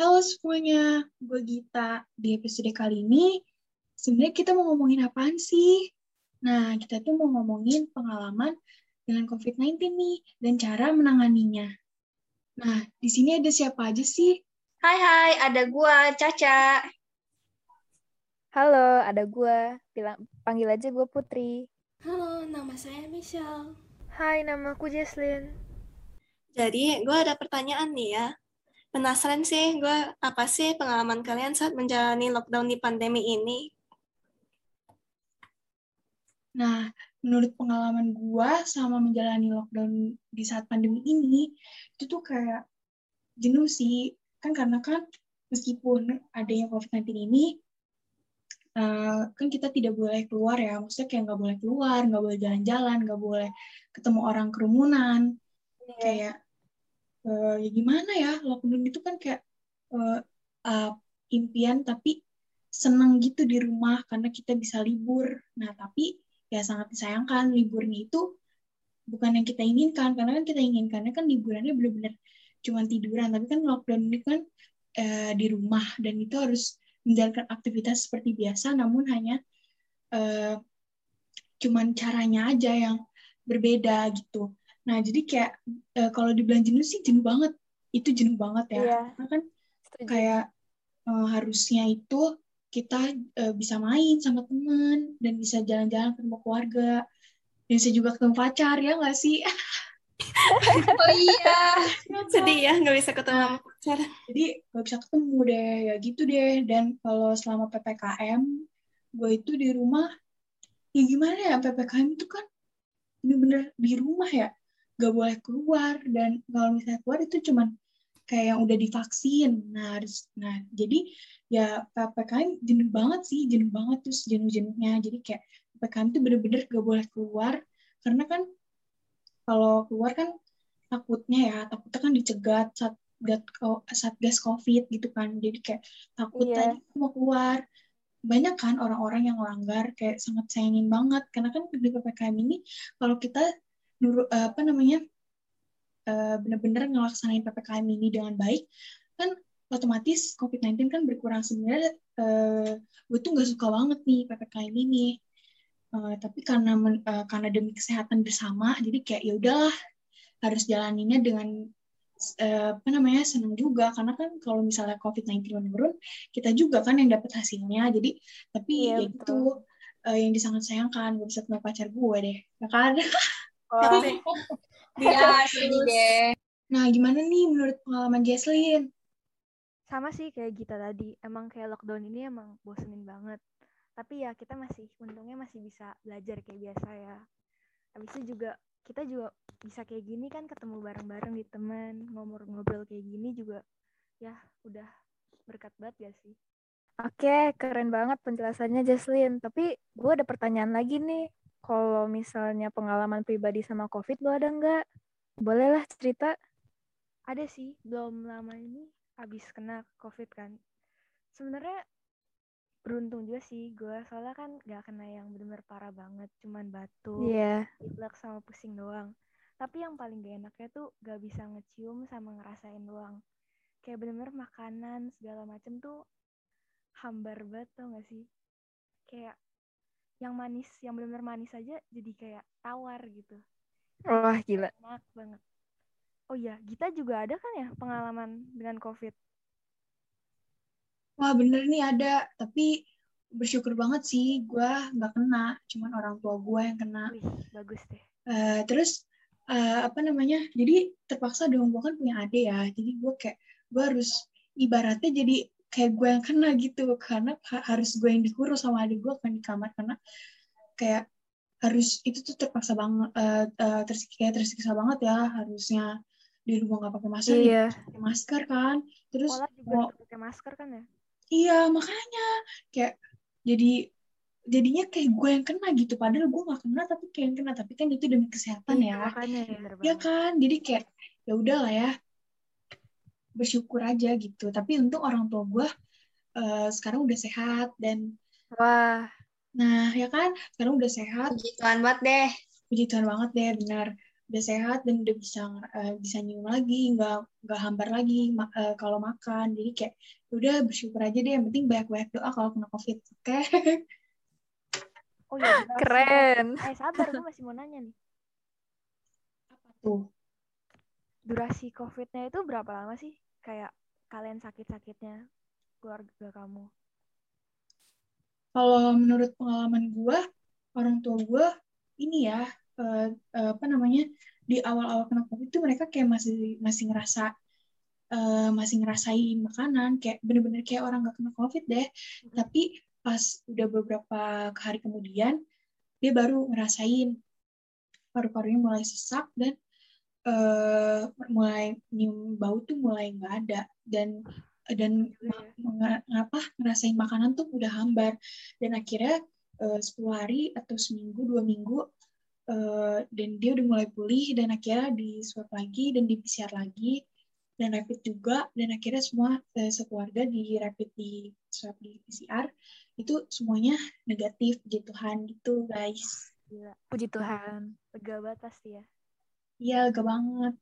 Halo semuanya, gue Gita. Di episode kali ini, sebenarnya kita mau ngomongin apaan sih? Nah, kita tuh mau ngomongin pengalaman dengan COVID-19 nih, dan cara menanganinya. Nah, di sini ada siapa aja sih? Hai hai, ada gua Caca. Halo, ada gue. Bilang panggil aja gue Putri. Halo, nama saya Michelle. Hai, nama aku Jesslyn. Jadi, gue ada pertanyaan nih ya. Penasaran sih, gue apa sih pengalaman kalian saat menjalani lockdown di pandemi ini? Nah, menurut pengalaman gue sama menjalani lockdown di saat pandemi ini, itu tuh kayak jenuh sih. Kan karena kan meskipun adanya COVID-19 ini, uh, kan kita tidak boleh keluar ya. Maksudnya kayak nggak boleh keluar, nggak boleh jalan-jalan, nggak boleh ketemu orang kerumunan. Yeah. Kayak, uh, ya gimana ya, lockdown itu kan kayak uh, uh, impian tapi seneng gitu di rumah karena kita bisa libur. Nah, tapi ya sangat disayangkan liburnya itu bukan yang kita inginkan karena kan kita inginkannya kan liburannya benar-benar cuma tiduran tapi kan lockdown ini kan uh, di rumah dan itu harus menjalankan aktivitas seperti biasa namun hanya uh, cuman caranya aja yang berbeda gitu nah jadi kayak uh, kalau dibilang jenuh sih jenuh banget. Itu jenuh banget ya. Yeah. karena kan Setuju. kayak uh, harusnya itu kita uh, bisa main sama teman dan bisa jalan-jalan ketemu keluarga. Dan bisa juga ketemu pacar ya nggak sih? Oh iya. Sedih ya nggak bisa ketemu sama pacar. Jadi nggak bisa ketemu deh. Ya gitu deh. Dan kalau selama ppkm gue itu di rumah ya gimana ya ppkm itu kan bener-bener di rumah ya nggak boleh keluar dan kalau misalnya keluar itu cuman kayak yang udah divaksin. Nah, harus, nah jadi ya PPKM jenuh banget sih, jenuh banget terus jenuh-jenuhnya. Jadi kayak PPKM itu bener-bener gak boleh keluar karena kan kalau keluar kan takutnya ya, takutnya kan dicegat saat saat gas COVID gitu kan. Jadi kayak takut yeah. tadi mau keluar. Banyak kan orang-orang yang melanggar kayak sangat sayangin banget karena kan di PPKM ini kalau kita nurut apa namanya uh, benar-benar ngelaksanain PPKM ini dengan baik, kan otomatis COVID-19 kan berkurang sebenarnya uh, gue tuh nggak suka banget nih PPKM ini. Uh, tapi karena men, uh, karena demi kesehatan bersama, jadi kayak ya udahlah harus jalaninnya dengan uh, apa namanya senang juga karena kan kalau misalnya COVID-19 menurun, kita juga kan yang dapat hasilnya. Jadi tapi iya, ya gitu uh, yang disangat sayangkan gue bisa ketemu pacar gue deh, ya kan? Oh. Iya, sedih deh. Nah, gimana nih menurut pengalaman Jesslyn? Sama sih kayak Gita tadi. Emang kayak lockdown ini emang bosenin banget. Tapi ya kita masih, untungnya masih bisa belajar kayak biasa ya. Habis itu juga, kita juga bisa kayak gini kan ketemu bareng-bareng di teman, ngobrol-ngobrol kayak gini juga ya udah berkat banget ya sih. Oke, keren banget penjelasannya Jesslyn. Tapi gue ada pertanyaan lagi nih kalau misalnya pengalaman pribadi sama COVID lo ada nggak? Bolehlah cerita. Ada sih, belum lama ini abis kena COVID kan. Sebenarnya beruntung juga sih gue, soalnya kan nggak kena yang benar-benar parah banget, cuman batuk, yeah. pilek sama pusing doang. Tapi yang paling gak enaknya tuh gak bisa ngecium sama ngerasain doang. Kayak bener-bener makanan segala macem tuh hambar banget tau gak sih? Kayak yang manis yang benar-benar manis aja jadi kayak tawar gitu. Wah gila. enak banget. Oh iya kita juga ada kan ya pengalaman dengan covid? Wah bener nih ada. Tapi bersyukur banget sih gue nggak kena cuman orang tua gue yang kena. Wih, bagus deh. Uh, terus uh, apa namanya jadi terpaksa dong gue kan punya adik ya. Jadi gue kayak gue harus ibaratnya jadi kayak gue yang kena gitu. Karena harus gue yang dikurus sama adik gue kan di kamar. Karena kayak harus itu tuh terpaksa banget uh, uh, kayak tersiksa banget ya. Harusnya di rumah nggak pakai masker iya. pakai masker kan. Terus mau pakai masker kan ya? Iya makanya. Kayak jadi jadinya kayak gue yang kena gitu. Padahal gue gak kena tapi kayak yang kena. Tapi kan itu demi kesehatan iya, ya. makanya, ya kan? Jadi kayak ya udahlah ya bersyukur aja gitu. Tapi untuk orang tua gue uh, sekarang udah sehat dan wah. Nah ya kan? Sekarang udah sehat. Puji Tuhan banget deh. Puji Tuhan banget deh benar. Udah sehat dan udah bisa uh, bisa nyium lagi nggak nggak hambar lagi ma uh, kalau makan. Jadi kayak ya udah bersyukur aja deh. Yang penting banyak-banyak doa kalau kena covid oke? Okay? oh ya keren. Eh sabar gue masih mau nanya nih. Apa tuh durasi covidnya itu berapa lama sih? Kayak kalian sakit-sakitnya keluarga kamu? Kalau menurut pengalaman gue orang tua gue ini ya uh, apa namanya di awal-awal kena covid itu mereka kayak masih masih ngerasa uh, masih ngerasain makanan kayak bener-bener kayak orang gak kena covid deh. Hmm. tapi pas udah beberapa hari kemudian dia baru ngerasain paru-parunya mulai sesak dan uh, mulai nyium bau tuh mulai nggak ada. Dan dan ngapa ngerasain makanan tuh udah hambar. Dan akhirnya uh, 10 hari atau seminggu dua minggu Uh, dan dia udah mulai pulih. Dan akhirnya di swab lagi dan di PCR lagi dan rapid juga. Dan akhirnya semua uh, sekeluarga di rapid di swab di PCR itu semuanya negatif puji Tuhan gitu guys. Gila. puji Tuhan. Lega banget pasti ya iya lega banget.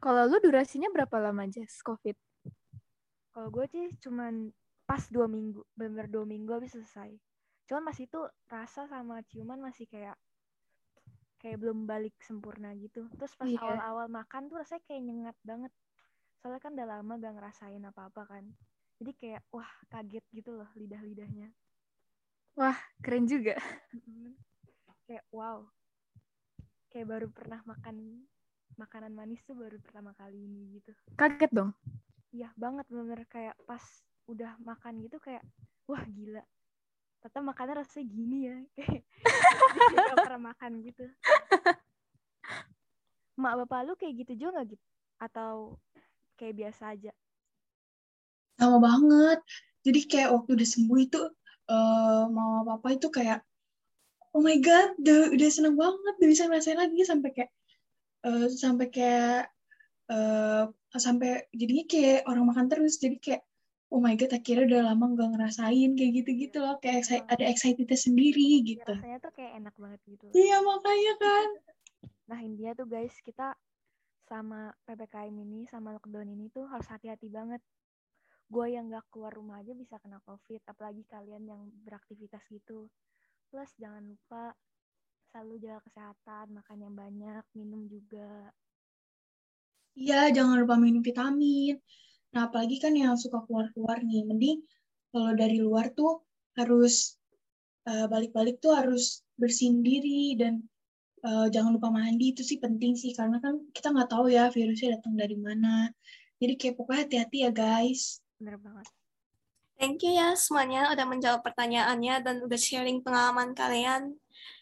Kalau lu durasinya berapa lama Jess? COVID? Kalau gue sih cuman pas dua minggu benar dua minggu habis selesai. Cuman masih itu rasa sama ciuman masih kayak kayak belum balik sempurna gitu. Terus pas awal awal-awal makan tuh rasanya kayak nyengat banget. Soalnya kan udah lama gak ngerasain apa-apa kan. Jadi kayak wah kaget gitu loh lidah-lidahnya. Wah keren juga. Kayak wow kayak baru pernah makan makanan manis tuh baru pertama kali ini gitu. Kaget dong. Iya banget bener kayak pas udah makan gitu kayak wah gila. Ternyata makannya rasanya gini ya. Kayak gak pernah makan gitu. Mak bapak lu kayak gitu juga gak gitu? Atau kayak biasa aja? Sama banget. Jadi kayak waktu udah sembuh itu uh, mama papa itu kayak oh my god udah, udah seneng banget udah bisa ngerasain lagi. Sampai kayak uh, sampai kayak uh, sampai jadinya kayak orang makan terus. Jadi kayak oh my god akhirnya udah lama gak ngerasain kayak gitu-gitu loh. Kayak excited, ada excitednya sendiri gitu. Ya, rasanya tuh kayak enak banget gitu iya makanya kan. Nah intinya tuh guys kita sama ppkm ini sama lockdown ini tuh harus hati-hati banget. Gue yang gak keluar rumah aja bisa kena covid apalagi kalian yang beraktivitas gitu plus jangan lupa selalu jaga kesehatan makan yang banyak minum juga iya jangan lupa minum vitamin Nah, apalagi kan yang suka keluar-keluar nih, mending kalau dari luar tuh harus balik eh, balik-balik tuh harus bersihin diri dan uh, jangan lupa mandi itu sih penting sih karena kan kita nggak tahu ya virusnya datang dari mana. Jadi kayak pokoknya hati-hati ya guys. Bener banget. Thank you ya semuanya udah menjawab pertanyaannya dan udah sharing pengalaman kalian.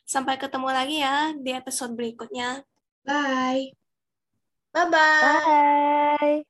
Sampai ketemu lagi ya di episode berikutnya. Bye. Bye-bye. Bye.